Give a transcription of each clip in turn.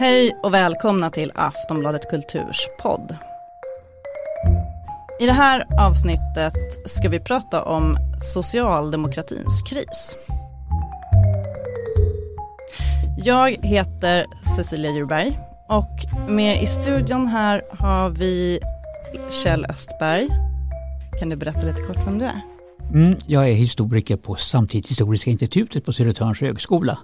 Hej och välkomna till Aftonbladet Kulturs podd. I det här avsnittet ska vi prata om socialdemokratins kris. Jag heter Cecilia Djurberg och med i studion här har vi Kjell Östberg. Kan du berätta lite kort vem du är? Mm, jag är historiker på Samtidshistoriska institutet på Södertörns högskola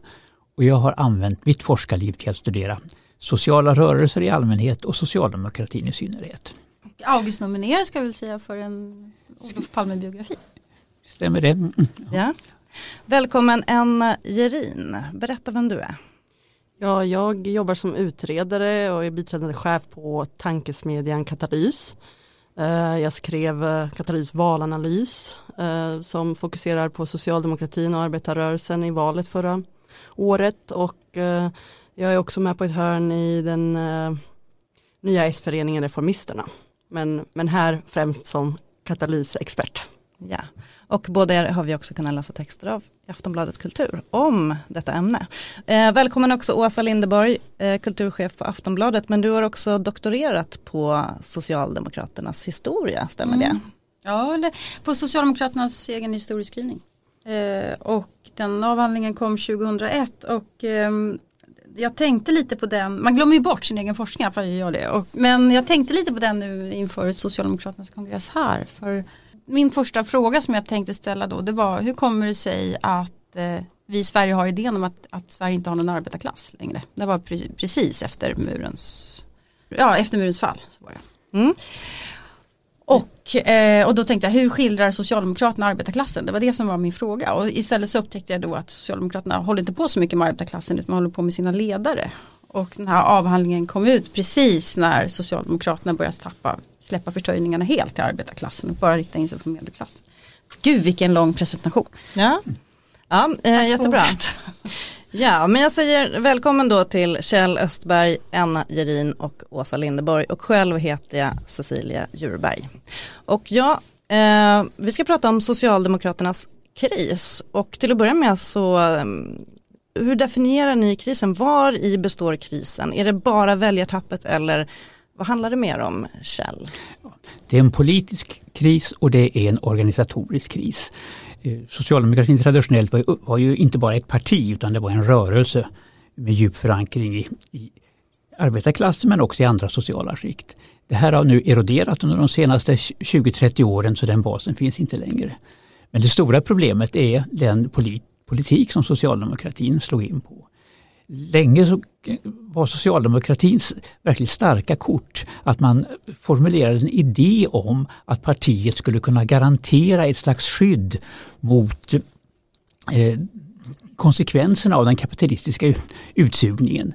och jag har använt mitt forskarliv till att studera sociala rörelser i allmänhet och socialdemokratin i synnerhet. August nominerad ska vi väl säga för en Olof Palme-biografi. Stämmer det? Mm. Ja. Välkommen Enna Gerin, berätta vem du är. Ja, jag jobbar som utredare och är biträdande chef på tankesmedjan Katalys. Eh, jag skrev eh, Katalys valanalys eh, som fokuserar på socialdemokratin och arbetarrörelsen i valet förra året och jag är också med på ett hörn i den nya S-föreningen Reformisterna. Men, men här främst som katalysexpert. Ja, och båda er har vi också kunnat läsa texter av i Aftonbladet Kultur om detta ämne. Eh, välkommen också Åsa Lindeborg, eh, kulturchef på Aftonbladet, men du har också doktorerat på Socialdemokraternas historia, stämmer mm. det? Ja, på Socialdemokraternas egen historieskrivning. Eh, och den avhandlingen kom 2001 och eh, jag tänkte lite på den, man glömmer ju bort sin egen forskning, för jag gör det. Och, men jag tänkte lite på den nu inför Socialdemokraternas kongress här. För min första fråga som jag tänkte ställa då det var hur kommer det sig att eh, vi i Sverige har idén om att, att Sverige inte har någon arbetarklass längre. Det var pre precis efter murens, ja, efter murens fall. Så var det. Mm. Och, eh, och då tänkte jag hur skildrar Socialdemokraterna arbetarklassen? Det var det som var min fråga och istället så upptäckte jag då att Socialdemokraterna håller inte på så mycket med arbetarklassen utan man håller på med sina ledare. Och den här avhandlingen kom ut precis när Socialdemokraterna började tappa släppa förtöjningarna helt till arbetarklassen och bara rikta in sig på medelklassen. Gud vilken lång presentation. Ja, ja eh, jättebra. Ja, men jag säger välkommen då till Kjell Östberg, Anna Gerin och Åsa Lindeborg och själv heter jag Cecilia Djurberg. Och ja, eh, vi ska prata om Socialdemokraternas kris och till att börja med så eh, hur definierar ni krisen? Var i består krisen? Är det bara väljartappet eller vad handlar det mer om, Kjell? Det är en politisk kris och det är en organisatorisk kris. Eh, socialdemokratin traditionellt var ju, var ju inte bara ett parti utan det var en rörelse med djup förankring i, i arbetarklassen men också i andra sociala skikt. Det här har nu eroderat under de senaste 20-30 åren så den basen finns inte längre. Men det stora problemet är den polit, politik som socialdemokratin slog in på länge så var socialdemokratins verkligt starka kort att man formulerade en idé om att partiet skulle kunna garantera ett slags skydd mot eh, konsekvenserna av den kapitalistiska utsugningen.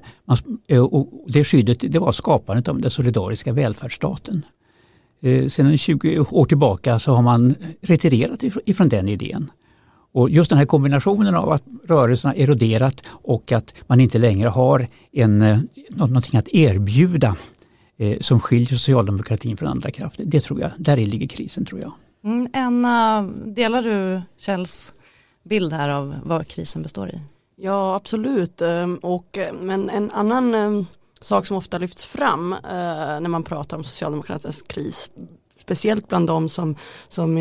Eh, och det skyddet det var skapandet av den solidariska välfärdsstaten. Eh, sedan 20 år tillbaka så har man retirerat ifrån den idén. Och just den här kombinationen av att rörelserna eroderat och att man inte längre har en, eh, någonting att erbjuda eh, som skiljer socialdemokratin från andra krafter. Det tror jag, där ligger krisen tror jag. Mm, Anna, delar du Kjells bild här av vad krisen består i? Ja absolut, ehm, och, eh, men en annan ehm, sak som ofta lyfts fram när man pratar om Socialdemokraternas kris, speciellt bland de som, som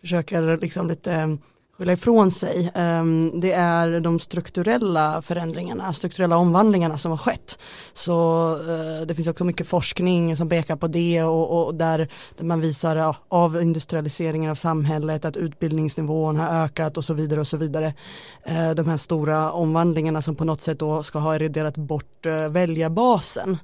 försöker liksom lite skylla ifrån sig. Ehm, det är de strukturella förändringarna, strukturella omvandlingarna som har skett. Så eh, det finns också mycket forskning som pekar på det och, och där, där, man visar ja, av industrialiseringen av samhället, att utbildningsnivån har ökat och så vidare och så vidare. Eh, de här stora omvandlingarna som på något sätt då ska ha eroderat bort eh, väljarbasen.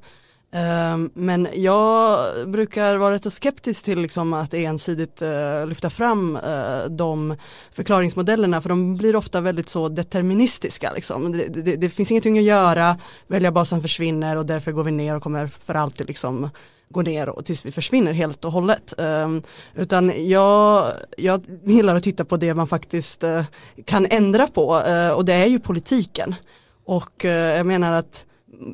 Ehm, men jag brukar vara rätt skeptisk till liksom att ensidigt eh, lyfta fram eh, de förklaringsmodellerna för de blir ofta väldigt så deterministiska. Liksom. Det, det, det, finns ingenting att göra, väljarbasen försvinner och därför går vi ner och kommer för alltid liksom gå ner och tills vi försvinner helt och hållet. Um, utan jag, jag gillar att titta på det man faktiskt uh, kan ändra på och det är ju politiken. Och jag menar att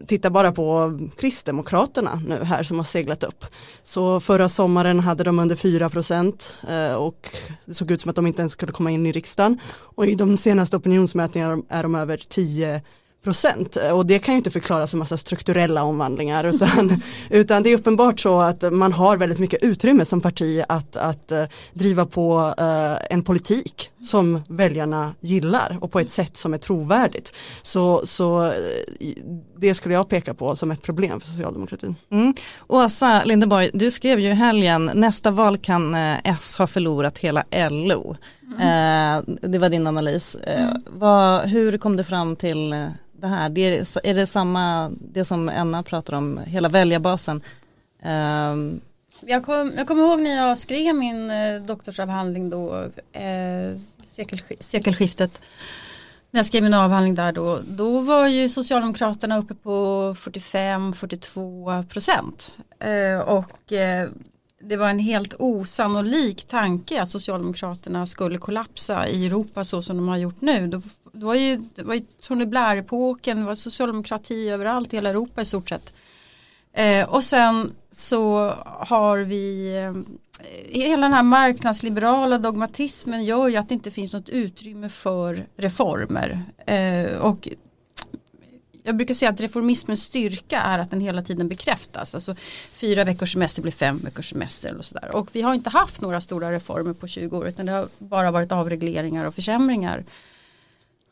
titta bara på Kristdemokraterna nu här som har seglat upp. Så förra sommaren hade de under 4 procent eh, och det såg ut som att de inte ens skulle komma in i riksdagen. Och i de senaste opinionsmätningarna är de över 10 procent och det kan ju inte förklaras med massa strukturella omvandlingar utan, utan det är uppenbart så att man har väldigt mycket utrymme som parti att, att uh, driva på uh, en politik som väljarna gillar och på ett sätt som är trovärdigt. Så, så uh, det skulle jag peka på som ett problem för socialdemokratin. Mm. Åsa Lindeborg, du skrev ju i helgen, nästa val kan S ha förlorat hela LO. Mm. det var din analys. Mm. Vad, hur kom du fram till det här? Det är, är det samma, det som Enna pratar om, hela väljarbasen? Um, jag, kom, jag kommer ihåg när jag skrev min eh, doktorsavhandling då, eh, sekel, sekelskiftet. När jag skrev min avhandling där då, då var ju Socialdemokraterna uppe på 45-42 procent. Eh, och eh, det var en helt osannolik tanke att Socialdemokraterna skulle kollapsa i Europa så som de har gjort nu. Det var ju, det var ju Tony Blair-epoken, det var socialdemokrati överallt i hela Europa i stort sett. Eh, och sen så har vi eh, hela den här marknadsliberala dogmatismen gör ju att det inte finns något utrymme för reformer. Eh, och jag brukar säga att reformismens styrka är att den hela tiden bekräftas. Alltså fyra veckors semester blir fem veckors semester. Och, sådär. och vi har inte haft några stora reformer på 20 år utan det har bara varit avregleringar och försämringar.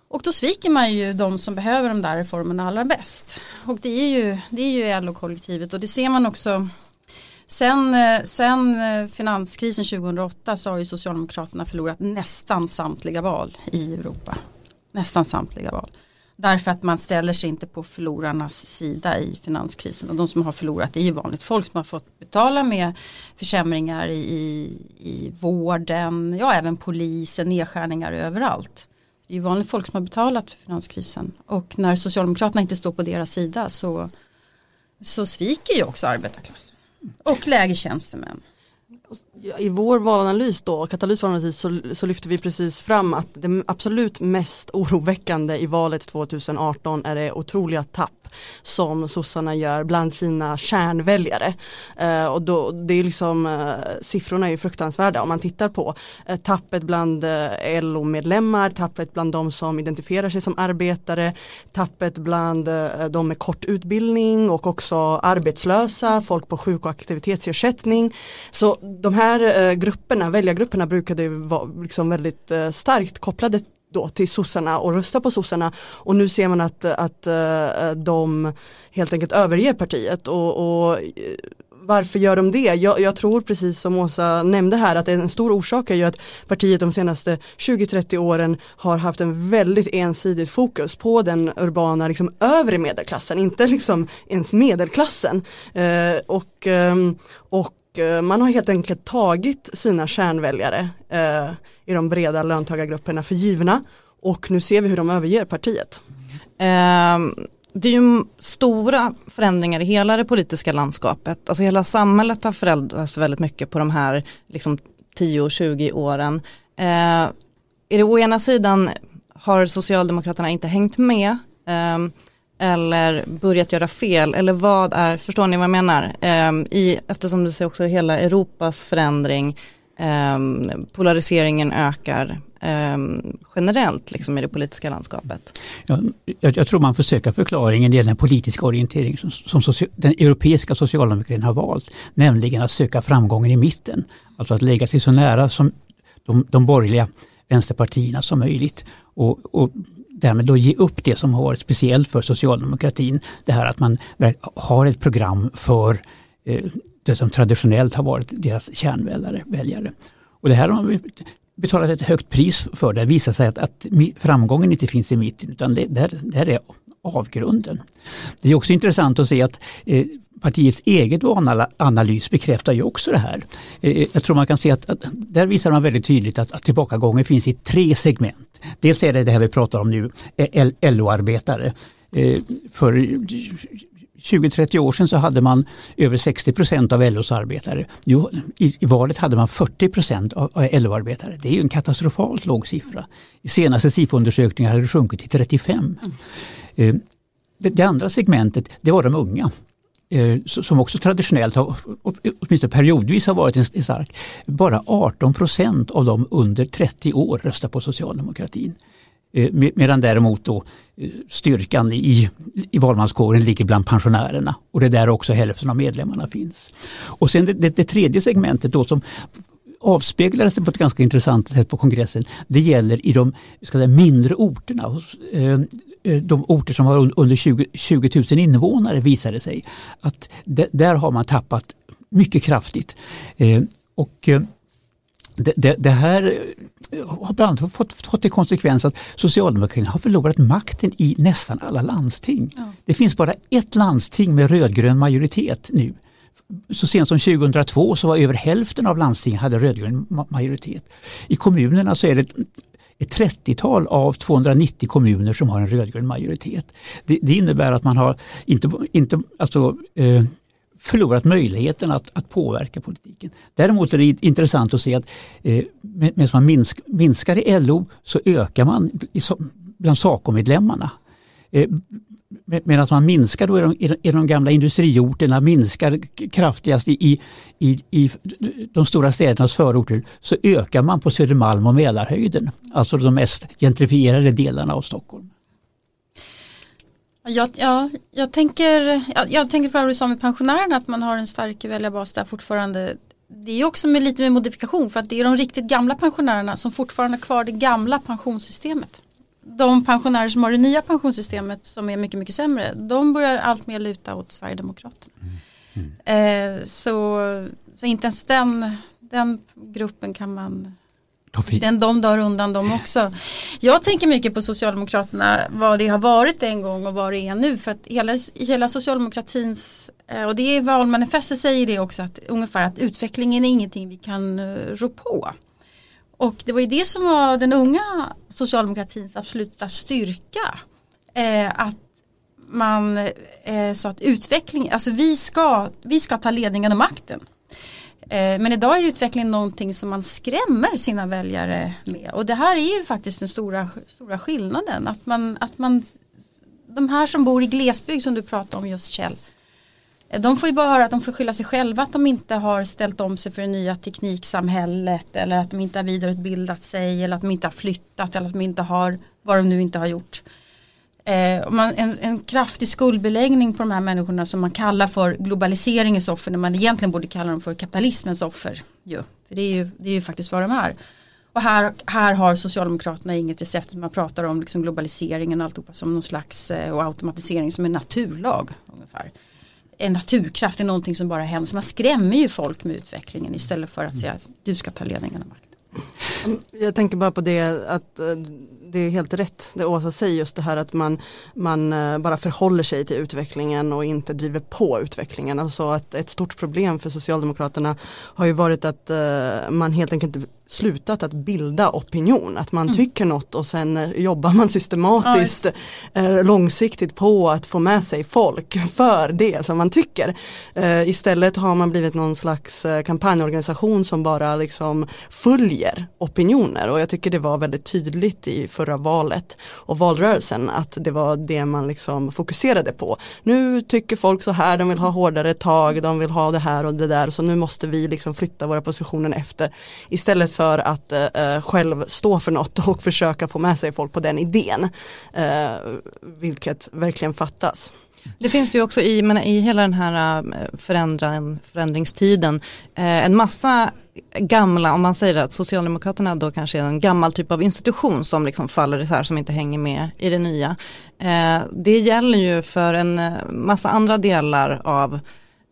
Och då sviker man ju de som behöver de där reformerna allra bäst. Och det är ju, det är ju LO-kollektivet och det ser man också Sen, eh, sen eh, finanskrisen 2008 så har ju Socialdemokraterna förlorat nästan samtliga val i Europa. Nästan samtliga val. Därför att man ställer sig inte på förlorarnas sida i finanskrisen. Och de som har förlorat är ju vanligt folk som har fått betala med försämringar i, i vården, ja även polisen, nedskärningar överallt. Det är ju vanligt folk som har betalat för finanskrisen. Och när Socialdemokraterna inte står på deras sida så, så sviker ju också arbetarklassen. Och lägre tjänstemän. I vår valanalys då, Katalys valanalys, så, så lyfter vi precis fram att det absolut mest oroväckande i valet 2018 är det otroliga tapp som sossarna gör bland sina kärnväljare. Eh, och då, det är liksom, eh, siffrorna är ju fruktansvärda om man tittar på eh, tappet bland eh, LO-medlemmar, tappet bland de som identifierar sig som arbetare, tappet bland eh, de med kort utbildning och också arbetslösa, folk på sjuk och aktivitetsersättning. Så de här eh, grupperna, väljargrupperna brukade vara liksom väldigt eh, starkt kopplade då till sossarna och rösta på sossarna och nu ser man att, att eh, de helt enkelt överger partiet och, och varför gör de det? Jag, jag, tror precis som Åsa nämnde här att en stor orsak är ju att partiet de senaste 20-30 åren har haft en väldigt ensidigt fokus på den urbana liksom, övre medelklassen, inte liksom ens medelklassen. Eh, och, eh, och Eh, man har helt enkelt tagit sina kärnväljare eh, i de breda löntagargrupperna för givna och nu ser vi hur de överger partiet. Eh, det är ju stora förändringar i hela det politiska landskapet. Alltså hela samhället har förändrats väldigt mycket på de här liksom, 10-20 åren. Eh, är det å ena sidan har Socialdemokraterna inte hängt med eh, eller börjat göra fel eller vad är, förstår ni vad jag menar? Ehm, i, eftersom du ser också hela Europas förändring, ehm, polariseringen ökar ehm, generellt liksom, i det politiska landskapet? Ja, jag, jag, tror man får söka förklaringen i den politiska orientering som, som socio, den europeiska socialdemokratin har valt, nämligen att söka framgången i mitten. Alltså att lägga sig så nära som de, de borgerliga vänsterpartierna som möjligt och, och därmed då ge upp det som har varit speciellt för socialdemokratin. Det här att man har ett program för eh, det som traditionellt har varit deras kärnväljare. Och det här har man betalat ett högt pris för det. Det visar sig att, att framgången inte finns i mitten utan det, där, där är avgrunden. Det är också intressant att se att eh, partiets eget analys bekräftar ju också det här. Eh, jag tror man kan se att, att, där visar man väldigt tydligt att, att tillbakagången finns i tre segment. Dels är det det här vi pratar om nu, LO-arbetare. Eh, för 20-30 år sedan så hade man över 60 procent av LOs arbetare. Nu, i, i, valet hade man 40 procent av, av LO-arbetare. Det är ju en katastrofalt låg siffra. I senaste SIFO-undersökningen hade det sjunkit till 35. Mm. Eh, det, det, andra segmentet det var de unga eh, Eh, som också traditionellt, har, åtminstone periodvis har varit en, stark. Bara 18 procent av dem under 30 år röstar på socialdemokratin. Eh, medan däremot då eh, styrkan i, i valmanskåren ligger bland pensionärerna och det är där också hälften av medlemmarna finns. Och sen det, det, det tredje segmentet då som avspeglades på ett ganska intressant sätt på kongressen. Det gäller i de ska säga, mindre orterna. Eh, de orter som har under 20, 20 000 invånare visade sig att där har man tappat mycket kraftigt. Och det, det, det, här har bland annat fått, fått till konsekvens att Socialdemokraterna har förlorat makten i nästan alla landsting. Ja. Det finns bara ett landsting med rödgrön majoritet nu. Så sent som 2002 så var över hälften av landstingen hade rödgrön majoritet. I kommunerna så är det ett 30-tal av 290 kommuner som har en rödgrön majoritet. Det, det innebär att man har inte, inte alltså, eh, förlorat möjligheten att, att påverka politiken. Däremot är det intressant att se att eh, medan man minsk, minskar i LO så ökar man i, bland SACO-medlemmarna. Eh, Medan man minskar då i, de, i de gamla industriorterna, minskar kraftigast i, i, i de stora städernas förorter, så ökar man på Södermalm och Mälarhöjden, alltså de mest gentrifierade delarna av Stockholm. Jag, ja, jag, tänker, jag, jag tänker på det du sa med pensionärerna att man har en stark väljarbas där fortfarande. Det är också med lite med modifikation för att det är de riktigt gamla pensionärerna som fortfarande har kvar det gamla pensionssystemet. De pensionärer som har det nya pensionssystemet som är mycket mycket sämre de börjar allt mer luta åt Sverigedemokraterna. Mm. Mm. Eh, så, så inte ens den, den gruppen kan man den, de dör undan de också. Jag tänker mycket på Socialdemokraterna, vad det har varit en gång och vad det är nu. För att hela, hela socialdemokratins, eh, och det är valmanifestet säger det också, att ungefär att utvecklingen är ingenting vi kan uh, rå på. Och det var ju det som var den unga socialdemokratins absoluta styrka. Eh, att man eh, sa att utveckling, alltså vi ska, vi ska ta ledningen och makten. Eh, men idag är utvecklingen någonting som man skrämmer sina väljare med. Och det här är ju faktiskt den stora, stora skillnaden. Att man, att man, de här som bor i glesbygd som du pratade om just Kjell. De får ju bara höra att de får skylla sig själva att de inte har ställt om sig för det nya tekniksamhället. Eller att de inte har vidareutbildat sig. Eller att de inte har flyttat. Eller att de inte har vad de nu inte har gjort. Eh, man, en, en, kraftig skuldbeläggning på de här människorna som man kallar för globaliseringens offer när man egentligen borde kalla dem för kapitalismens offer. Jo, för det, är ju, det är ju faktiskt vad de är. Och här, här har Socialdemokraterna inget recept. Man pratar om liksom globaliseringen och alltihopa som någon slags eh, och automatisering som en naturlag. ungefär. En naturkraft är någonting som bara händer. Så man skrämmer ju folk med utvecklingen istället för att säga att du ska ta ledningen av makten. Jag tänker bara på det att eh, det är helt rätt det Åsa säger just det här att man, man eh, bara förhåller sig till utvecklingen och inte driver på utvecklingen. Alltså att ett stort problem för Socialdemokraterna har ju varit att eh, man helt enkelt slutat att bilda opinion, att man mm. tycker något och sen uh, jobbar man systematiskt uh, långsiktigt på att få med sig folk för det som man tycker. istället har man blivit någon slags kampanjorganisation som bara liksom följer opinioner och jag tycker det var väldigt tydligt i förra valet och valrörelsen att det var det man liksom fokuserade på. Nu tycker folk så här, de vill ha hårdare tag, de vill ha det här och det där så nu måste vi liksom flytta våra positioner efter istället för att eh, eh, själv stå för något och försöka få med sig folk på den idén. Eh, vilket verkligen fattas. Det finns ju också i, men, i hela den här eh, förändringstiden eh, en massa gamla, om man säger att Socialdemokraterna då kanske är en gammal typ av institution som liksom faller isär som inte hänger med i det nya. Eh, det gäller ju för en eh, massa andra delar av,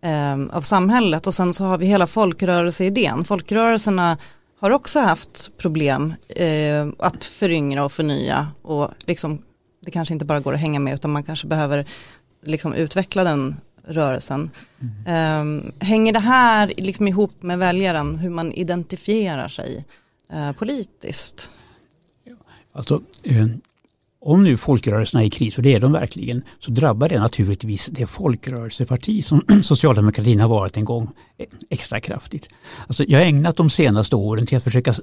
eh, av samhället och sen så har vi hela folkrörelseidén. Folkrörelserna har också haft problem eh, att föryngra och förnya och liksom det kanske inte bara går att hänga med utan man kanske behöver liksom utveckla den rörelsen. Mm. Um, hänger det här liksom ihop med väljaren, hur man identifierar sig uh, politiskt? Alltså, eh, om nu folkrörelserna är i kris, och det är de verkligen, så drabbar det naturligtvis det folkrörelseparti som socialdemokratin har varit en gång extra kraftigt. Alltså jag har ägnat de senaste åren till att försöka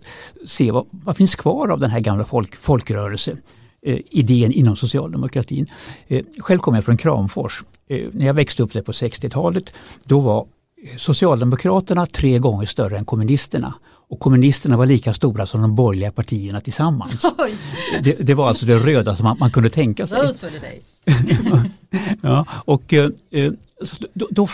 se vad, vad finns kvar av den här gamla folk, folkrörelse eh, idén inom socialdemokratin. Eh, själv kommer jag från Kramfors. Eh, när jag växte upp där på 60-talet då var eh, Socialdemokraterna tre gånger större än kommunisterna och kommunisterna var lika stora som de borgerliga partierna tillsammans. Det, det, var alltså det röda som man, man kunde tänka sig. Those were the days. ja, och, eh, då, då,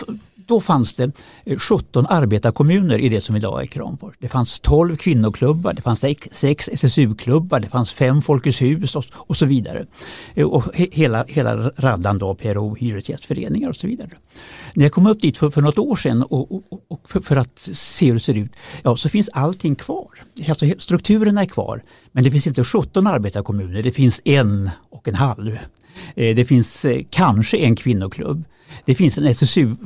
då fanns det eh, 17 arbetarkommuner i det som idag är Kramfors. Det fanns 12 kvinnoklubbar, det fanns 6 SSU-klubbar, det fanns 5 Folkets hus och, och så vidare. Eh, och hela, hela raddan då, PRO, hyresgästföreningar och så vidare. När jag kom upp dit för, för något år sedan och, och, och för, för, att se hur det ser ut, ja så finns allting kvar. Alltså, strukturerna är kvar, men det finns inte 17 arbetarkommuner, det finns en och en halv. Eh, det finns kanske en kvinnoklubb. Det finns en SSU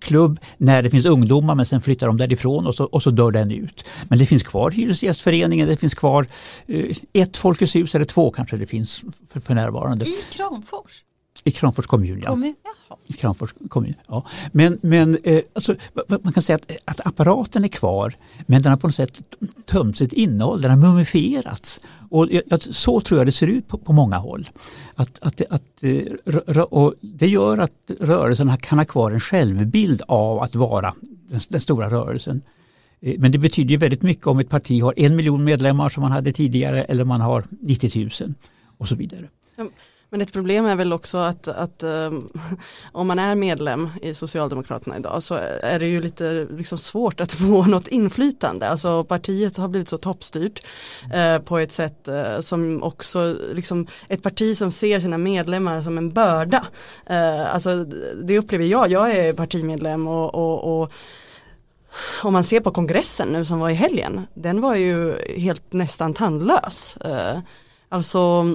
klubb när det finns ungdomar men sen flyttar de därifrån och så, och så dör den ut. Men det finns kvar Hyresgästföreningen, det finns kvar eh, ett Folkets hus eller två kanske det finns för, för närvarande. I Kramfors? I Kramfors kommun, ja. Kommun, I Kramfors kommun, ja. Men, men eh, alltså, man kan säga att, att apparaten är kvar men den har på något sätt tömt sitt innehåll, den har mumifierats. Och så tror jag det ser ut på, på många håll. Att, att, att, eh, och det gör att rörelsen kan ha kvar en självbild av att vara den, den stora rörelsen. Eh, men det betyder väldigt mycket om ett parti har en miljon medlemmar som man hade tidigare eller man har 90 000 och så vidare. Men ett problem är väl också att, att um, om man är medlem i Socialdemokraterna idag så är det ju lite liksom svårt att få något inflytande. Alltså partiet har blivit så toppstyrt uh, på ett sätt uh, som också, liksom ett parti som ser sina medlemmar som en börda. Uh, alltså det upplever jag, jag är partimedlem och, och, och om man ser på kongressen nu som var i helgen, den var ju helt nästan tandlös. Alltså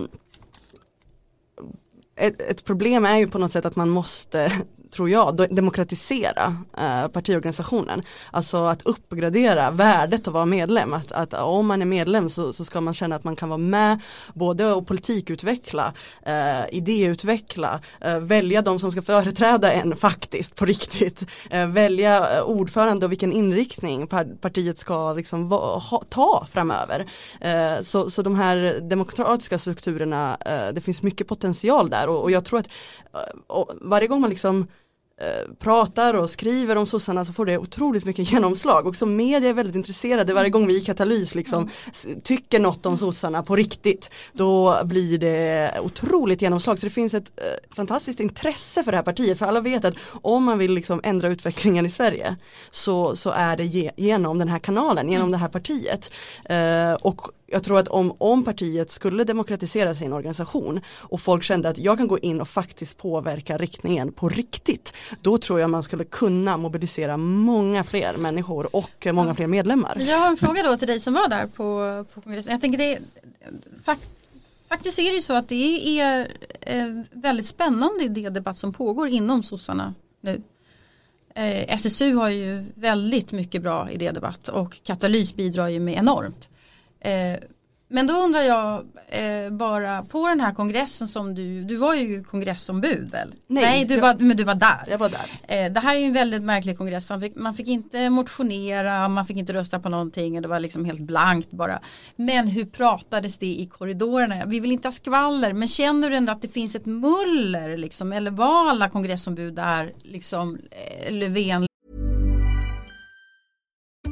ett, ett, problem är ju på något sätt att man måste, tror jag, demokratisera eh, partiorganisationen. Alltså att uppgradera värdet av att vara medlem. Att, att om man är medlem så, så, ska man känna att man kan vara med både och politikutveckla, eh, idéutveckla, eh, välja de som ska företräda en faktiskt på riktigt. Eh, välja eh, ordförande och vilken inriktning partiet ska liksom va, ha, ta framöver. Eh, så, så de här demokratiska strukturerna, eh, det finns mycket potential där och, och jag tror att och varje gång man liksom eh, pratar och skriver om sossarna så får det otroligt mycket genomslag. Och som media är väldigt intresserade varje gång vi i Katalys liksom tycker något om sossarna på riktigt. Då blir det otroligt genomslag. Så det finns ett eh, fantastiskt intresse för det här partiet. För alla vet att om man vill liksom ändra utvecklingen i Sverige så, så är det ge, genom den här kanalen, genom mm. det här partiet. Eh, och jag tror att om, om partiet skulle demokratisera sin organisation och folk kände att jag kan gå in och faktiskt påverka riktningen på riktigt, då tror jag man skulle kunna mobilisera många fler människor och många fler medlemmar. Jag har en fråga då till dig som var där på, på kongressen. Jag tänker det, fakt, faktiskt är det ju så att det är eh, väldigt spännande idédebatt som pågår inom sossarna nu. Eh, SSU har ju väldigt mycket bra idédebatt och Katalys bidrar ju med enormt. Eh, men då undrar jag eh, bara på den här kongressen som du, du var ju kongressombud väl? Nej, Nej du var, men du var där. Jag var där. Eh, det här är ju en väldigt märklig kongress för man fick, man fick inte motionera, man fick inte rösta på någonting och det var liksom helt blankt bara. Men hur pratades det i korridorerna? Vi vill inte ha skvaller men känner du ändå att det finns ett muller liksom eller var alla kongressombud där liksom Löfven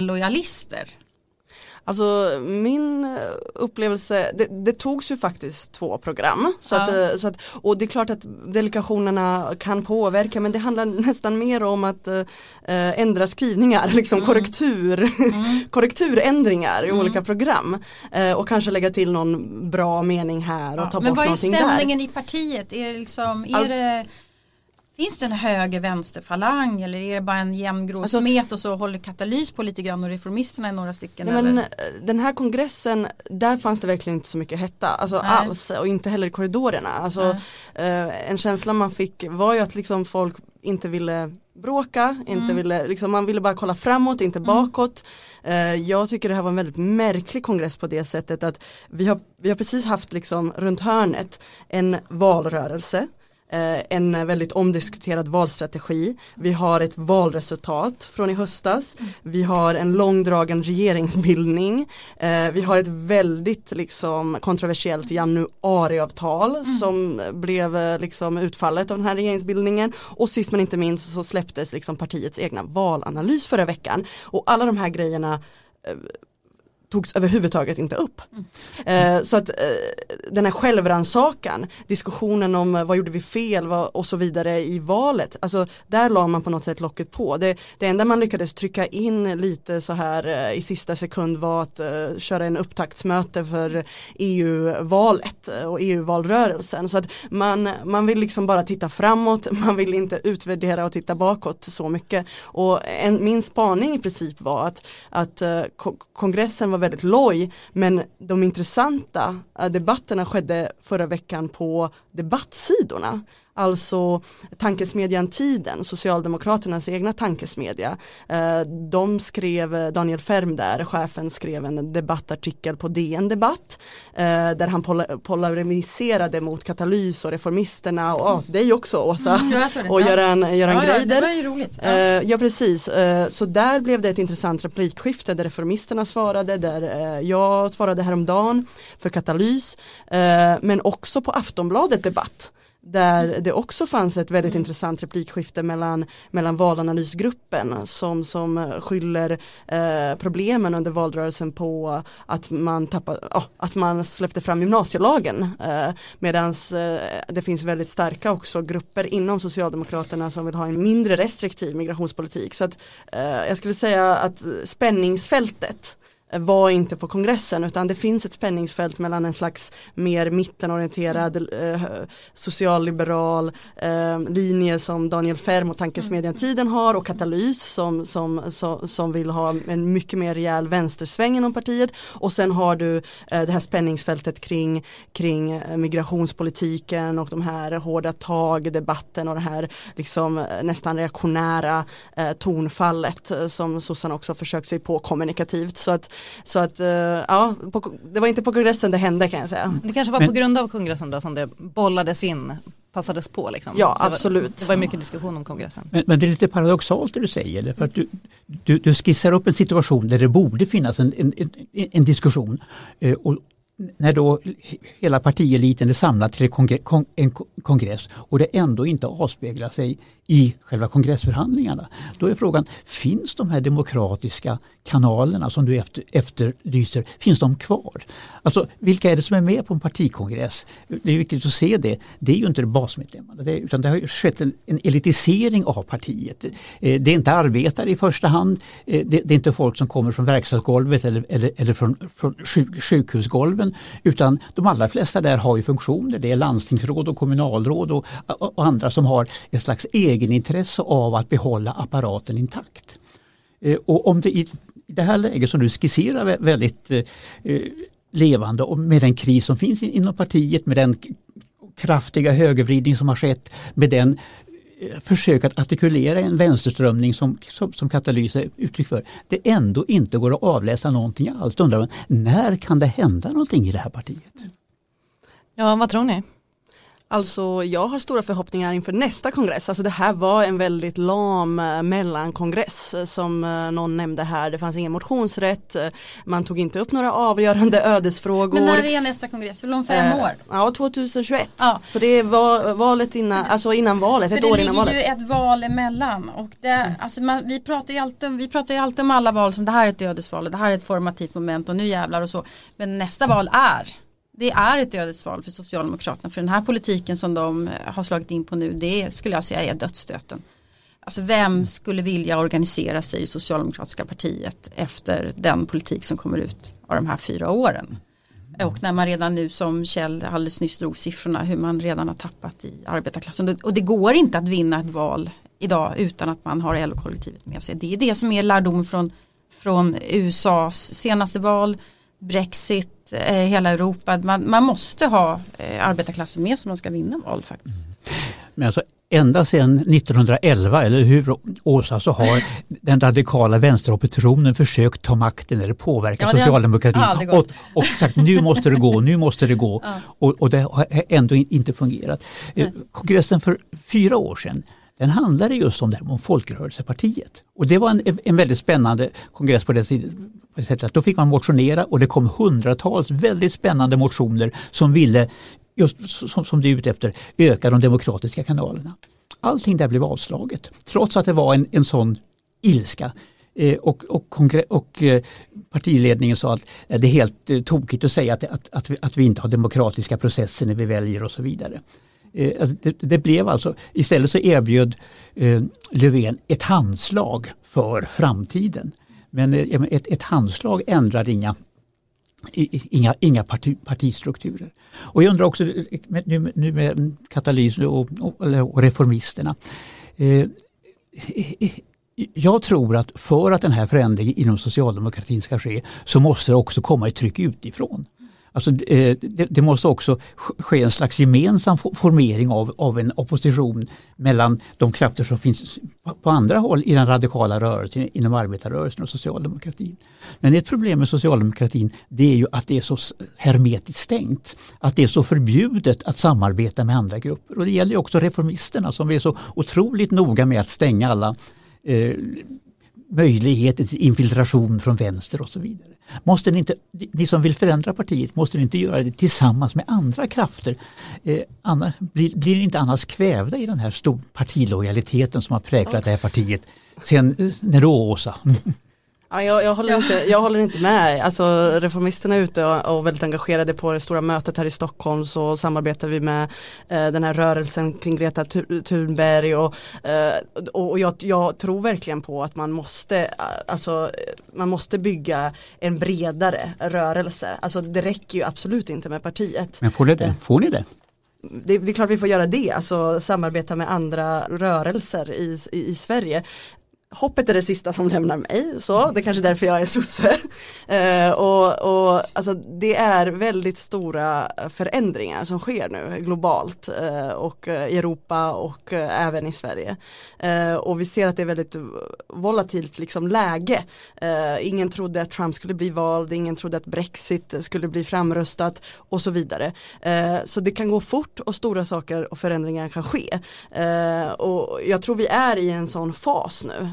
lojalister? Alltså min eh, upplevelse, det, det togs ju faktiskt två program. Så ja. att, eh, så att, och det är klart att delegationerna kan påverka men det handlar nästan mer om att äh, ändra skrivningar, liksom mm. korrektur, mm. korrekturändringar i mm. olika program. Äh, och kanske lägga till någon bra mening här och ja. ta men bort någonting där. Men vad är stämningen i partiet? Är det liksom, är alltså, det Finns det en höger vänsterfalang eller är det bara en jämn grå alltså, smet och så håller katalys på lite grann och reformisterna är några stycken? Nej, men, eh, den här kongressen, där fanns det verkligen inte så mycket hetta, alltså alls och inte heller i korridorerna. Alltså, eh, en känsla man fick var ju att liksom folk inte ville bråka, inte ville, liksom, man ville bara kolla framåt, inte bakåt. Eh, jag tycker det här var en väldigt märklig kongress på det sättet att vi har, vi har precis haft liksom runt hörnet en valrörelse en väldigt omdiskuterad valstrategi. Vi har ett valresultat från i höstas. Vi har en långdragen regeringsbildning. Eh, vi har ett väldigt liksom, kontroversiellt januariavtal mm. som blev eh, liksom, utfallet av den här regeringsbildningen. Och sist men inte minst så släpptes liksom, partiets egna valanalys förra veckan. Och alla de här grejerna togs överhuvudtaget inte upp. Mm. Eh, så att eh, den här självrannsakan, diskussionen om eh, vad gjorde vi fel vad, och så vidare i valet, alltså där la man på något sätt locket på. Det, det enda man lyckades trycka in lite så här eh, i sista sekund var att köra en upptaktsmöte för EU-valet och EU-valrörelsen. Så att man, man vill liksom bara titta framåt, man vill inte utvärdera och titta bakåt så mycket. Och en, min spaning i princip var att, att kongressen var väldigt loj men de intressanta äh, debatterna skedde förra veckan på debattsidorna. Alltså tankesmedjan Tiden, Socialdemokraternas egna tankesmedja. Eh, de skrev, eh, Daniel Färm där, chefen skrev en debattartikel på DN Debatt där han polariserade mot katalys och reformisterna och oh, dig också Åsa mm, och Göran, Göran ja, Greider. Ja, det var ju roligt. Ja. ja precis, så där blev det ett intressant replikskifte där reformisterna svarade, där jag svarade häromdagen för katalys men också på Aftonbladet Debatt där det också fanns ett väldigt mm. intressant replikskifte mellan, mellan valanalysgruppen som, som skyller eh, problemen under valrörelsen på att man, tappade, oh, att man släppte fram gymnasielagen eh, medan eh, det finns väldigt starka också grupper inom Socialdemokraterna som vill ha en mindre restriktiv migrationspolitik. Så att, eh, jag skulle säga att spänningsfältet var inte på kongressen utan det finns ett spänningsfält mellan en slags mer mittenorienterad eh, socialliberal eh, linje som Daniel Färm och tankesmedjan Tiden har och Katalys som, som, som, som vill ha en mycket mer rejäl vänstersväng inom partiet. Och sen har du eh, det här spänningsfältet kring, kring eh, migrationspolitiken och de här hårda tag debatten och det här liksom eh, nästan reaktionära eh, tonfallet som sossarna också försökt sig på kommunikativt. Så att så att eh, ja, på, det var inte på kongressen det hände kan jag säga. Det kanske var på grund av kongressen då som det bollades in passades på. Liksom. Ja, absolut. Det var, det var mycket diskussion om kongressen. Men, men, det är lite paradoxalt det du säger. För att du, du, du skissar upp en situation där det borde finnas en, en, en, en diskussion. Eh, och, när då hela partieliten är samlad till en kongress och det ändå inte avspeglar sig i själva kongressförhandlingarna. Då är frågan, finns de här demokratiska kanalerna som du efter, efterlyser, finns de kvar? Alltså vilka är det som är med på en partikongress? Det är viktigt att se det. Det är ju inte basmedlemmarna det, utan det har skett en, en, elitisering av partiet. Eh, det är inte arbetare i första hand. Eh, det, det är inte folk som kommer från verkstadsgolvet eller, eller, eller från, från sjuk, sjukhusgolven utan de allra flesta där har ju funktioner. Det är landstingsråd och kommunalråd och, och andra som har en slags egen egenintresse av att behålla apparaten intakt. Eh, och om det i det här läget som du skisserar väldigt eh, eh, levande och med den kris som finns inom partiet, med den kraftiga högervridning som har skett, med den försök att artikulera en vänsterströmning som, som, som katalys är uttryck för, det ändå inte går att avläsa någonting alls. Då undrar man, när kan det hända någonting i det här partiet? Ja, vad tror ni? Alltså jag har stora förhoppningar inför nästa kongress. Alltså det här var en väldigt lam eh, mellankongress eh, som eh, någon nämnde här. Det fanns ingen motionsrätt. Man tog inte upp några avgörande ödesfrågor. Men när är nästa kongress? Väl om fem år? Ja, 2021. Ja. Så det var valet innan, alltså innan valet, ett år innan valet. det ligger ju ett val emellan. Och det, mm. alltså man, vi, pratar ju alltid, vi pratar ju alltid om alla val som det här är ett ödesval, det här är ett formativt moment och nu jävlar och så. Men nästa val är det är ett ödesval för Socialdemokraterna. För den här politiken som de eh, har slagit in på nu, det skulle jag säga är dödsstöten. Alltså vem skulle vilja organisera sig i Socialdemokratiska partiet efter den politik som kommer ut av de här fyra åren? Och när man redan nu som Kjell alldeles nyss drog siffrorna hur man redan har tappat i arbetarklassen. Och det går inte att vinna ett val idag utan att man har LO-kollektivet med sig. Det är det som är lärdomen från, från USAs senaste val, Brexit, eh, hela Europa. Man, man måste ha eh, arbetarklassen med som man ska vinna val faktiskt. Mm. Men alltså, ända sedan 1911, eller hur Åsa, så har den radikala vänsteroppositionen försökt ta makten eller påverka Ja, det har socialdemokratin aldrig och, och sagt nu måste det gå, nu måste det gå. Och, och det har ändå in- inte fungerat. Eh, Kongressen för fyra år sedan den handlade just om det här om Folkrörelsepartiet. Och det var en, en väldigt spännande kongress på det, sättet att då fick man motionera och det kom hundratals väldigt spännande motioner som ville, just som, som du är ute efter, öka de demokratiska kanalerna. Allting där blev avslaget trots att det var en, en sån ilska. Eh, och, och, och eh, partiledningen sa att eh, det är helt eh, tokigt att säga att, att, att, vi, att vi inte har demokratiska processer när vi väljer och så vidare. Eh, alltså, det, det blev alltså, istället så erbjöd eh, Löfven ett handslag för framtiden. Men eh, ett, ett handslag ändrar inga, inga, inga parti, partistrukturer. Och jag undrar också eh, nu, nu med katalys och, och, och reformisterna. Eh, jag tror att för att den här förändringen inom socialdemokratin ska ske så måste det också komma ett tryck utifrån. Alltså, det, eh, det måste också ske en slags gemensam formering av, av en opposition mellan de krafter som finns på- andra håll i den radikala rörelsen, inom arbetarrörelsen och socialdemokratin. Men ett problem med socialdemokratin det är ju att det är så hermetiskt stängt. Att det är så förbjudet att samarbeta med andra grupper. Och det gäller också reformisterna som är så otroligt noga med att stänga alla eh, möjligheter till infiltration från vänster och så vidare. Måste ni, inte, ni som vill förändra partiet, måste ni inte göra det tillsammans med andra krafter? Eh, annars, blir, blir ni inte annars kvävda i den här stor partilojaliteten som har präglat det här partiet sen eh, Åsa? Ja, jag, jag, håller inte, jag håller inte med. Alltså, reformisterna är ute och, och väldigt engagerade på det stora mötet här i Stockholm så samarbetar vi med eh, den här rörelsen kring Greta Thu- Thunberg och, eh, och och jag, jag tror verkligen på att man måste, eh, alltså, man måste bygga en bredare rörelse. Alltså det räcker ju absolut inte med partiet. Men får ni det? Får ni det? Det, det är klart vi får göra det, alltså samarbeta med andra rörelser i, i, i Sverige. Hoppet är det sista som lämnar mig, så det är kanske därför jag är sosse. Eh, och, och alltså, det är väldigt stora förändringar som sker nu globalt eh, och eh, i Europa och eh, även i Sverige. Eh, och vi ser att det är väldigt volatilt liksom, läge. Eh, ingen trodde att Trump skulle bli vald, ingen trodde att Brexit skulle bli framröstat och så vidare. Eh, så det kan gå fort och stora saker och förändringar kan ske. Eh, och jag tror vi är i en sån fas nu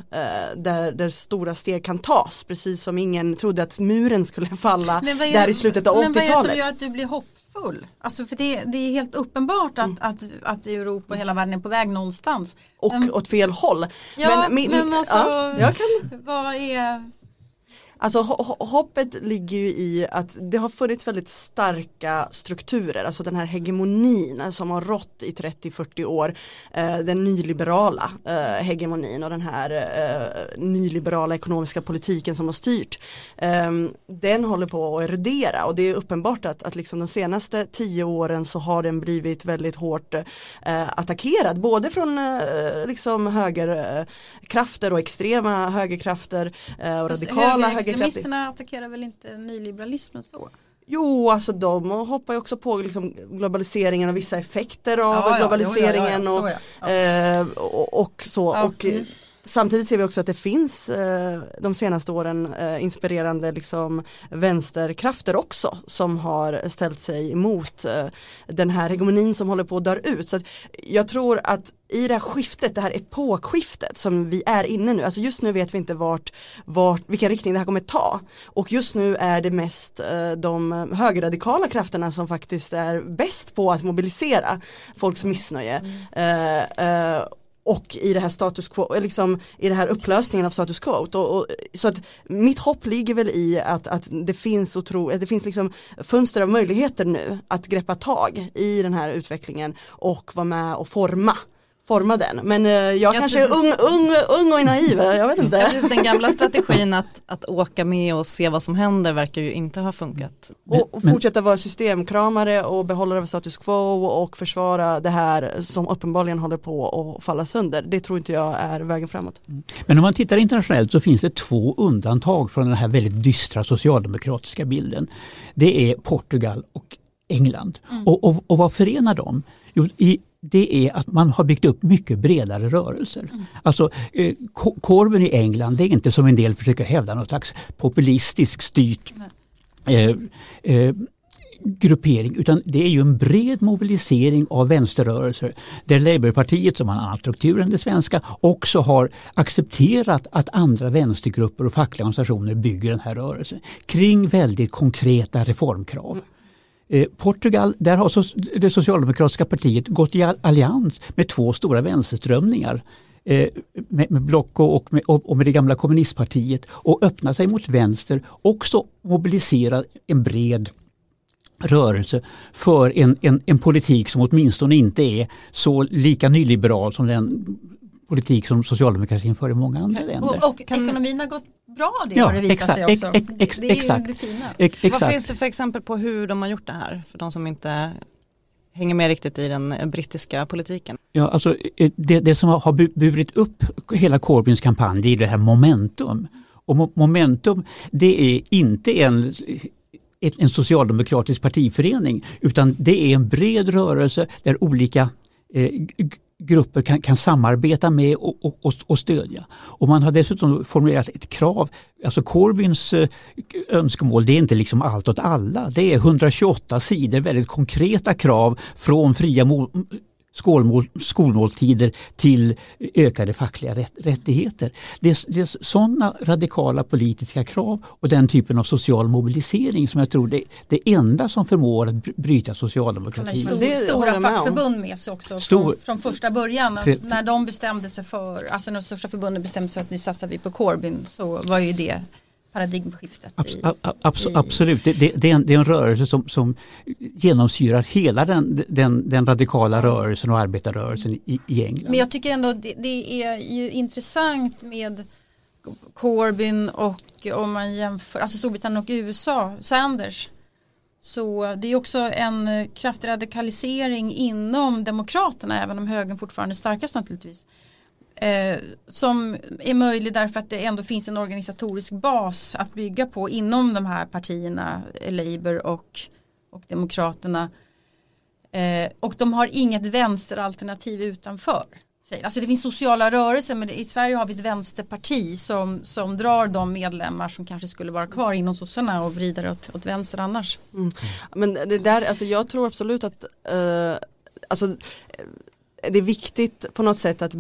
där, där stora steg kan tas, precis som ingen trodde att muren skulle falla Men är- där i slutet av Men vad är det som 80-talet. gör att du blir hoppfull? Alltså för det, det är helt uppenbart att, att, att Europa och hela världen är på väg någonstans. Och Mm. åt fel håll. Ja, men, min- alltså, ja, jag kan vad är... Alltså ho- ho- hoppet ligger ju i att det har funnits väldigt starka strukturer, alltså den här hegemonin som har rått i 30-40 år, eh, den nyliberala eh, hegemonin och den här eh, nyliberala ekonomiska politiken som har styrt, eh, den håller på att erodera och det är uppenbart att, att liksom de senaste tio åren så har den blivit väldigt hårt attackerad, både från liksom högerkrafter och extrema högerkrafter och radikala högerkrafter. Högerextremisterna attackerar väl inte nyliberalismen så? Jo, alltså de hoppar ju också på liksom globaliseringen och vissa effekter av Ja, ja, globaliseringen jo, ja, ja, och, så ja. eh, och, och så. Ja, och, mm. Samtidigt ser vi också att det finns eh, de senaste åren eh, inspirerande liksom, vänsterkrafter också som har ställt sig emot eh, den här hegemonin som håller på att dö ut. Så jag tror att i det här skiftet, det här epokskiftet som vi är inne nu, alltså just nu vet vi inte vart, vart, vilken riktning det här kommer ta. Och just nu är det mest eh, de högerradikala krafterna som faktiskt är bäst på att mobilisera folks missnöje. Eh, eh, och i det här status quo, eh, liksom i det här upplösningen av status quo. Och, och, så att mitt hopp ligger väl i att, att det finns otro, att det finns liksom fönster av möjligheter nu att greppa tag i den här utvecklingen och vara med och forma forma den. Men eh, jag Ja, kanske är ung, ung, ung och naiv, jag vet inte. precis, den gamla strategin att, att åka med och se vad som händer verkar ju inte ha funkat. Och, och fortsätta vara systemkramare och behålla status quo och försvara det här som uppenbarligen håller på att falla sönder. Det tror inte jag är vägen framåt. Men om man tittar internationellt så finns det två undantag från den här väldigt dystra socialdemokratiska bilden. Det är Portugal och England. Och, och, och vad förenar dem? Jo, i det är att man har byggt upp mycket bredare rörelser. Mm. Alltså eh, Corbyn i England det är inte som en del försöker hävda något slags populistiskt styrt eh, eh, gruppering utan det är ju en bred mobilisering av vänsterrörelser där Labourpartiet som har en annan struktur än det svenska också har accepterat att andra vänstergrupper och fackliga organisationer bygger den här rörelsen kring väldigt konkreta reformkrav. Eh, Portugal, där har det socialdemokratiska partiet gått i allians med två stora vänsterströmningar eh, med, med Blocco och med, och med det gamla kommunistpartiet och öppnat sig mot vänster, också mobiliserat en bred rörelse för en, en, en politik som åtminstone inte är så lika nyliberal som den politik som socialdemokratin för i många andra länder. Och, och ekonomin har gått bra det ja, har det visat sig också. Ex, ex, det är exakt, ju det fina. Ex, Vad finns det för exempel på hur de har gjort det här? För de som inte hänger med riktigt i den brittiska politiken. Ja, alltså eh, det, det som har burit upp hela Corbyns kampanj det är det här momentum. Och momentum det är inte en en socialdemokratisk partiförening utan det är en bred rörelse där olika eh, grupper kan, kan samarbeta med och, och, och, stödja. Och man har dessutom formulerat ett krav, alltså Corbyns eh, önskemål det är inte liksom allt åt alla. Det är 128 sidor väldigt konkreta krav från fria skolmål, skolmåltider till ökade fackliga rätt, rättigheter. Det är, det är sådana radikala politiska krav och den typen av social mobilisering som jag tror det, det enda som förmår att bryta socialdemokratin. Stor, det stora fackförbund med sig också Stor, från, från, första början. Alltså, när de bestämde sig för, alltså när de största förbunden bestämde sig för att nu satsar vi på Corbyn så var ju det paradigmskiftet. Abs i, abs i, absolut, det, det, det, är en, det, är en, rörelse som, som genomsyrar hela den, den, den radikala rörelsen och arbetarrörelsen i, i England. Men jag tycker ändå det, är ju intressant med Corbyn och om man jämför, alltså Storbritannien och USA, Sanders. Så det är också en kraftig radikalisering inom Demokraterna även om högern fortfarande är starkast naturligtvis. Eh, som är möjlig därför att det ändå finns en organisatorisk bas att bygga på inom de här partierna, eh, Labour och, och Demokraterna. Eh, och de har inget vänsteralternativ utanför. Alltså det finns sociala rörelser men i Sverige har vi ett vänsterparti som, som drar de medlemmar som kanske skulle vara kvar inom sossarna och vrider åt, åt vänster annars. Mm. Men det där, alltså jag tror absolut att uh, alltså, eh, det är viktigt på något sätt att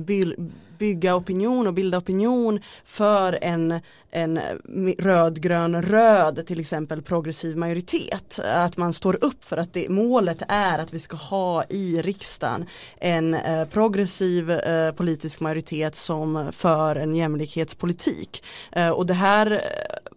bygga opinion och bilda opinion för en, en rödgrön röd till exempel progressiv majoritet. Att man står upp för att det, målet är att vi ska ha i riksdagen en eh, progressiv eh, politisk majoritet som för en jämlikhetspolitik. Eh, och det här eh,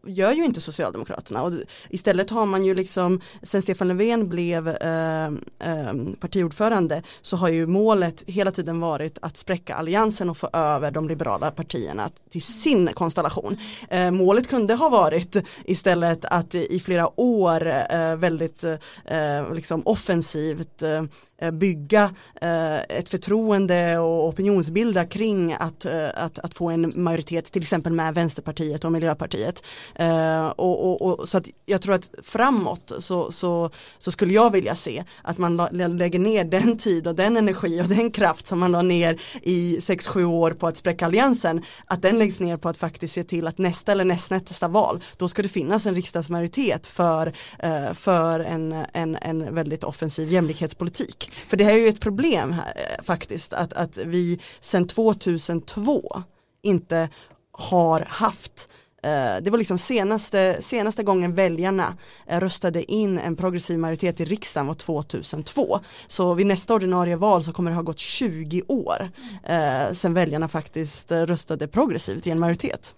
gör ju inte Socialdemokraterna och istället har man ju liksom sen Stefan Löfven blev eh, eh, partiordförande så har ju målet hela tiden varit att spräcka alliansen och få över de liberala partierna till sin konstellation. Eh, målet kunde ha varit istället att i flera år eh, väldigt eh, liksom offensivt eh, bygga eh, ett förtroende och opinionsbilda kring att, eh, att, att få en majoritet till exempel med Vänsterpartiet och Miljöpartiet. Eh, och, och, och, så att jag tror att framåt så, så, så skulle jag vilja se att man lägger ner den tid och den energi och den kraft som man la ner i 6-7 år på att spräcka alliansen att den läggs ner på att faktiskt se till att nästa eller nästnästa val då ska det finnas en riksdagsmajoritet för, eh, för en, en, en väldigt offensiv jämlikhetspolitik. För det här är ju ett problem här, eh, faktiskt att, att vi sedan 2002 inte har haft eh, Eh, det var liksom senaste, senaste gången väljarna eh, röstade in en progressiv majoritet i riksdagen var 2002. Så vid nästa ordinarie val så kommer det ha gått 20 år eh, sedan väljarna faktiskt eh, röstade progressivt i en majoritet.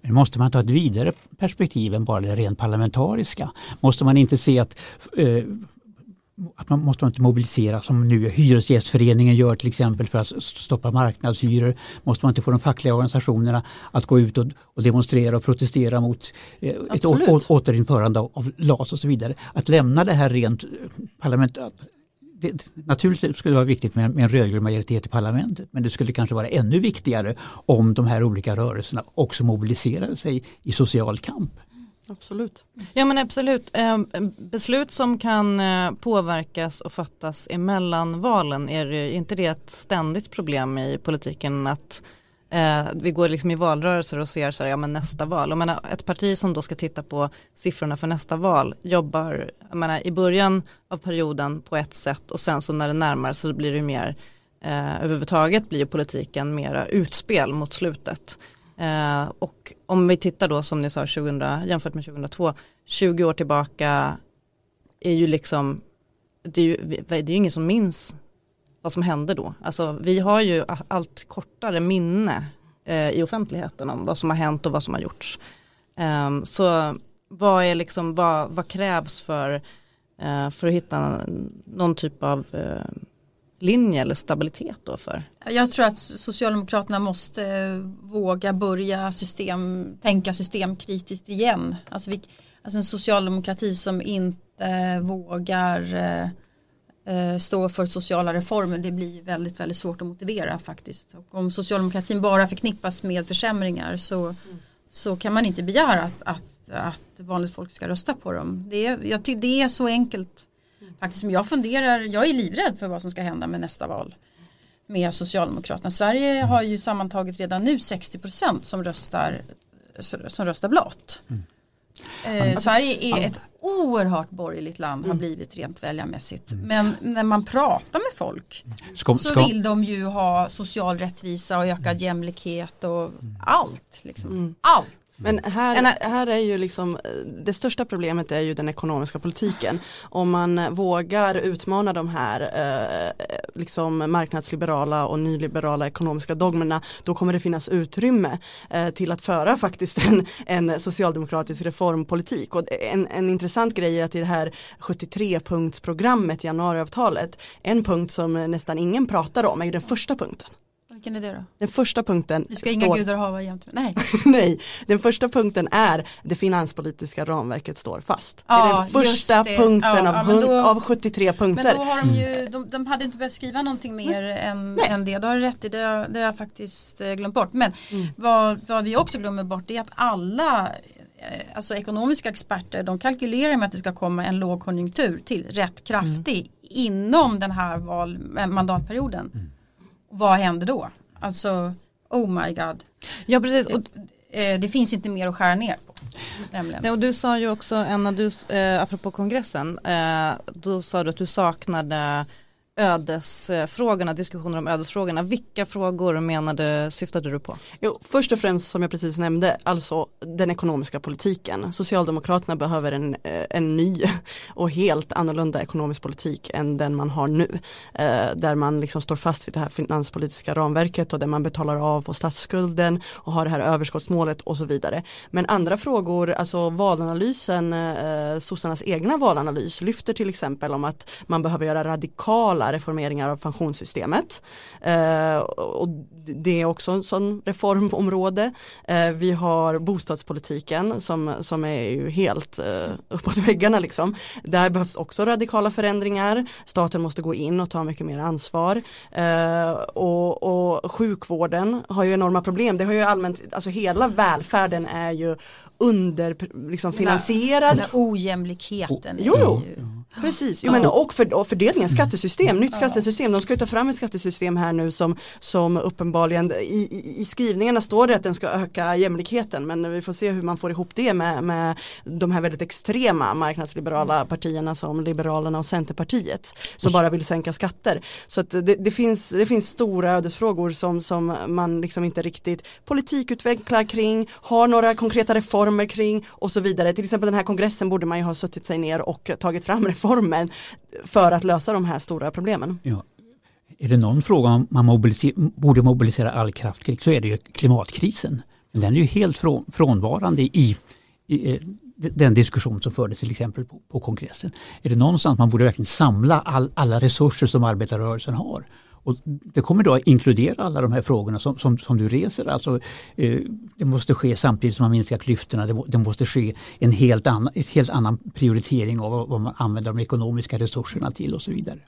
Men måste man ta ett vidare perspektiv än bara det rent parlamentariska? Måste man inte se att eh, att man måste inte mobilisera som nu Hyresgästföreningen gör till exempel för att stoppa marknadshyror. Måste man inte få de fackliga organisationerna att gå ut och, och demonstrera och protestera mot eh, ett å, återinförande av LAS och så vidare. Att lämna det här rent eh, parlament det, naturligtvis skulle det vara viktigt med, med en rödgrön majoritet i parlamentet men det skulle kanske vara ännu viktigare om de här olika rörelserna också mobiliserade sig i social kamp. Absolut. Ja men absolut. Ehm, beslut som kan eh, påverkas och fattas emellan valen, är det inte det ett ständigt problem i politiken att eh, vi går liksom i valrörelser och ser så här, ja men nästa val. Jag menar, ett parti som då ska titta på siffrorna för nästa val jobbar jag menar, i början av perioden på ett sätt och sen så när det närmar så blir det mer eh, överhuvudtaget blir politiken mera utspel mot slutet. Eh, och om vi tittar då som ni sa 2000, jämfört med 2002, 20 år tillbaka är ju liksom, det är ju, det är ju ingen som minns vad som hände då. Alltså vi har ju allt kortare minne eh, i offentligheten om vad som har hänt och vad som har gjorts. Eh, så vad, är liksom, vad, vad krävs för, eh, för att hitta någon typ av eh, linje eller stabilitet då för? Jag tror att Socialdemokraterna måste våga börja system, tänka systemkritiskt igen. Alltså, vi, alltså en socialdemokrati som inte vågar eh, stå för sociala reformer det blir väldigt väldigt svårt att motivera faktiskt. Och om socialdemokratin bara förknippas med försämringar så, mm. så kan man inte begära att, att, att vanligt folk ska rösta på dem. Det är, jag tycker det är så enkelt faktiskt som jag funderar, jag är livrädd för vad som ska hända med nästa val med Socialdemokraterna. Sverige har ju sammantaget redan nu 60% som röstar, som röstar blått. Mm. Eh, Sverige är ett oerhört borgerligt land har mm. blivit rent väljarmässigt. Mm. Men när man pratar med folk ska, så ska... vill de ju ha social rättvisa och ökad jämlikhet och allt. Liksom. Mm. Allt. Men här, här är ju liksom, det största problemet är ju den ekonomiska politiken. Om man vågar utmana de här eh, liksom marknadsliberala och nyliberala ekonomiska dogmerna då kommer det finnas utrymme eh, till att föra faktiskt en, en socialdemokratisk reformpolitik. Och en, en intressant grej är att i det här 73-punktsprogrammet, januariavtalet, en punkt som nästan ingen pratar om är ju den första punkten. Vilken är det då? Den första punkten Du ska står... inga gudar hava jämt Nej. Nej, den första punkten är det finanspolitiska ramverket står fast. Ja, det är den första punkten ja, av, ja, då, av 73 punkter. Men då har de ju, de, de hade inte behövt skriva någonting mer än, än det. Du har rätt i det, det har jag faktiskt eh, glömt bort. Men mm. vad, vad vi också glömmer bort är att alla eh, alltså ekonomiska experter de kalkylerar med att det ska komma en lågkonjunktur till rätt kraftig mm. inom den här val, mandatperioden. Mm vad händer då? Alltså, oh my god. Ja, precis. Och, eh, det finns inte mer att skära ner på. Nej, och du sa ju också, Anna, du, eh, apropå kongressen, eh, då sa du att du saknade ödesfrågorna, diskussioner om ödesfrågorna. Vilka frågor menade, syftade du på? Jo, först och främst som jag precis nämnde, alltså den ekonomiska politiken. Socialdemokraterna behöver en, eh, en ny och helt annorlunda ekonomisk politik än den man har nu. Eh, där man liksom står fast vid det här finanspolitiska ramverket och där man betalar av på statsskulden och har det här överskottsmålet och så vidare. Men andra frågor, alltså valanalysen, eh, sossarnas egna valanalys lyfter till exempel om att man behöver göra radikala alla reformeringar av pensionssystemet. Eh, och det är också en sån reformområde. Eh, vi har bostadspolitiken som, som är ju helt eh, uppåt väggarna liksom. Där behövs också radikala förändringar. Staten måste gå in och ta mycket mer ansvar. Eh, och, och sjukvården har ju enorma problem. Det har ju allmänt, alltså hela välfärden är ju underfinansierad. liksom finansierad. Den ojämlikheten. Jo, jo. Precis, jo, men, och, för, och fördelningen, skattesystem, nytt skattesystem, de ska ju ta fram ett skattesystem här nu som, som uppenbarligen, i, i, i skrivningarna står det att den ska öka jämlikheten men vi får se hur man får ihop det med, med de här väldigt extrema marknadsliberala partierna som Liberalerna och Centerpartiet som bara vill sänka skatter. Så det, det, finns, det finns stora ödesfrågor som, som man liksom inte riktigt politikutvecklar kring, har några konkreta reformer kring och så vidare. Till exempel den här kongressen borde man ju ha suttit sig ner och tagit fram reformer reformen för att lösa de här stora problemen. Ja. Är det någon fråga man mobiliser borde mobilisera all kraft kring så är det ju klimatkrisen. Men den är ju helt från, frånvarande i, i, i, eh, den diskussion som fördes till exempel på, på, kongressen. Är det någonstans man borde verkligen samla all, alla resurser som arbetarrörelsen har och det kommer då att inkludera alla de här frågorna som, som, som du reser. Alltså, eh, det måste ske samtidigt som man minskar klyftorna. Det, det måste ske en helt annan, ett helt annan prioritering av vad man använder de ekonomiska resurserna till och så vidare.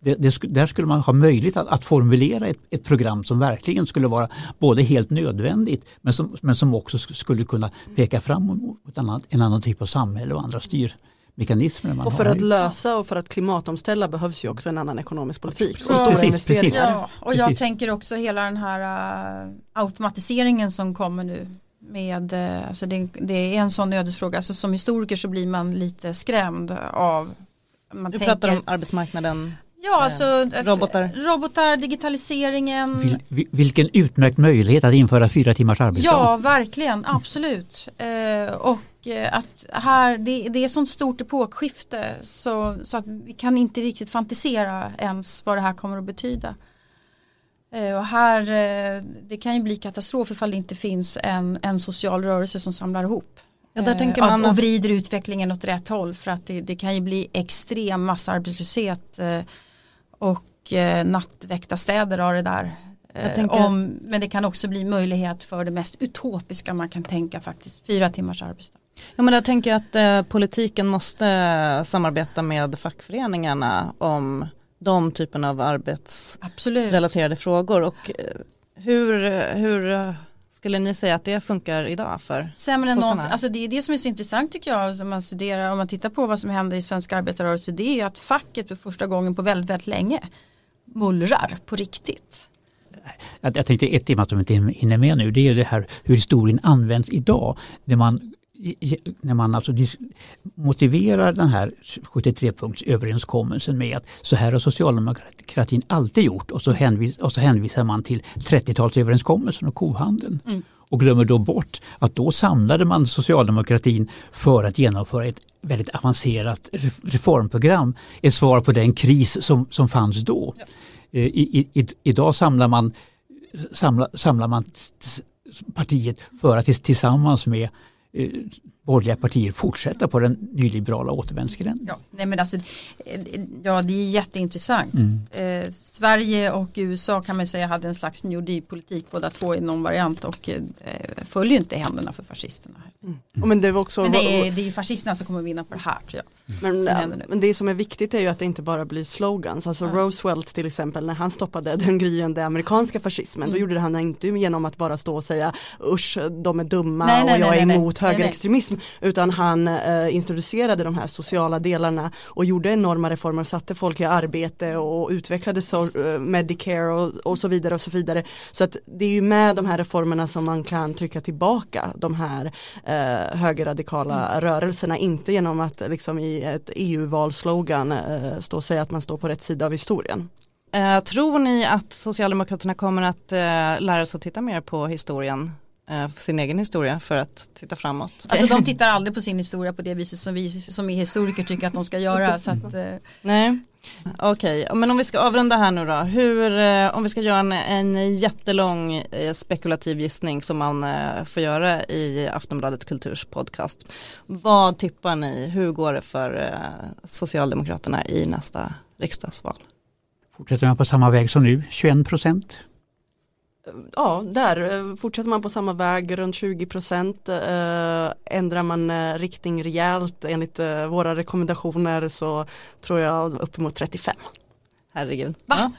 Det, det, där skulle man ha möjlighet att, att formulera ett, ett, program som verkligen skulle vara både helt nödvändigt men som, men som också skulle kunna peka fram mot annan, en annan typ av samhälle och andra styr mekanismer. Man och för har. att lösa och för att klimatomställa behövs ju också en annan ekonomisk politik och Ja, stora precis, investeringar. precis. Ja, och jag Precis. tänker också hela den här uh, automatiseringen som kommer nu. Med, uh, alltså det, det är en sån ödesfråga, alltså som historiker så blir man lite skrämd av man Du tänker, pratar om arbetsmarknaden. Ja, alltså, eh, robotar. robotar, digitaliseringen. Vil, vil- vilken utmärkt möjlighet att införa fyra timmars arbetsdag. Ja, verkligen, absolut. Eh, och eh, att här, det, det är sånt stort epokskifte så, så att vi kan inte riktigt fantisera ens vad det här kommer att betyda. Eh, och här, eh, det kan ju bli katastrof ifall det inte finns en, en social rörelse som samlar ihop. Ja, där Eh, tänker att- man och vrider utvecklingen åt rätt håll för att det, det kan ju bli extrem massarbetslöshet eh, och eh, nattväckta städer av det där. Jag Eh, om, men det kan också bli möjlighet för det mest utopiska man kan tänka faktiskt, fyra timmars arbetsdag. Ja, men där tänker jag att eh, politiken måste samarbeta med fackföreningarna om de typen av arbetsrelaterade Absolut. frågor. Och eh, hur, hur eh, skulle ni säga att det funkar idag för Sämre än någonsin. Alltså det är det som är så intressant tycker jag om man studerar, om man tittar på vad som händer i svensk arbetarrörelse, det är ju att facket för första gången på väldigt, väldigt länge mullrar på riktigt. Jag, jag tänkte ett tema som vi inte hinner med nu, det är det här hur historien används idag. När man, när man alltså motiverar den här 73-punktsöverenskommelsen med att så här har socialdemokratin alltid gjort och så, hänvis, och så hänvisar man till 30-talsöverenskommelsen och kohandeln. Och glömmer då bort att då samlade man socialdemokratin för att genomföra ett väldigt avancerat re- reformprogram. Ett svar på den kris som, som fanns då. Eh, I, i, i, idag samlar man, samlar, samlar man partiet för att tillsammans med eh, borgerliga partier fortsätta på den nyliberala återvändsgränden. Ja, nej men alltså, eh, ja det är jätteintressant. Eh, Sverige och USA kan man säga hade en slags New Deal-politik båda två i någon variant och eh, följer ju inte händerna för fascisterna. Och Men det var också Men det är, det är ju fascisterna som kommer vinna på det här tror jag. Men, händer nu. men det som är viktigt är ju att det inte bara blir slogans. Alltså Roosevelt till exempel när han stoppade den gryende amerikanska fascismen Mm. då gjorde han det inte genom att bara stå och säga usch de är dumma Nej, nej, och jag nej, är nej, emot högerextremism utan han eh, introducerade de här sociala delarna och gjorde enorma reformer och satte folk i arbete och utvecklade so eh, Medicare och, och så vidare och så vidare. Så att det är ju med de här reformerna som man kan trycka tillbaka de här eh, högerradikala Mm. rörelserna, inte genom att liksom i ett EU-valslogan eh, stå och säga att man står på rätt sida av historien. Eh, tror ni att Socialdemokraterna kommer att eh, lära sig att titta mer på historien, sin egen historia för att titta framåt? Alltså de tittar aldrig på sin historia på det viset som vi som är historiker tycker att de ska göra. Så att, eh, Nej, okej, men om vi ska avrunda här nu då, hur, eh, om vi ska göra en, en jättelång eh, spekulativ gissning som man eh, får göra i Aftonbladet Kulturs podcast. Vad tippar ni, hur går det för eh, Socialdemokraterna i nästa riksdagsval? Fortsätter man på samma väg som nu, 21 procent. Ja, där eh, fortsätter man på samma väg, runt 20 procent. Eh, ändrar man eh, riktning rejält enligt eh, våra rekommendationer så tror jag uppemot 35. Herregud. Va?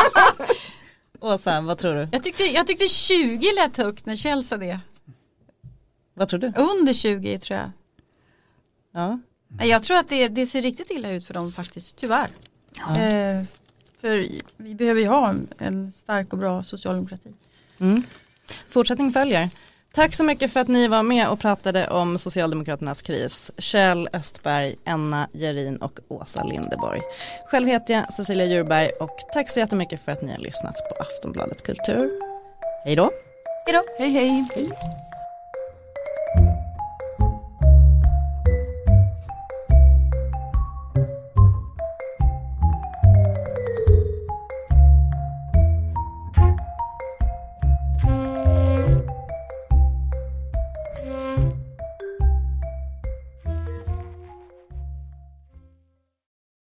Åsa, vad tror du? jag, tyckte, jag tyckte 20 lät högt när Kjell sa det. Vad tror du? Under 20 tror jag. Ja. Nej, Jag tror att det, det ser riktigt illa ut för dem faktiskt, tyvärr. Eh, för vi behöver ju ha en, stark och bra socialdemokrati. Mm. Fortsättning följer. Tack så mycket för att ni var med och pratade om Socialdemokraternas kris. Kjell Östberg, Enna Gerin och Åsa Lindeborg. Själv heter jag Cecilia Djurberg och tack så jättemycket för att ni har lyssnat på Aftonbladet Kultur. Hej då! Hej då! Hej hej!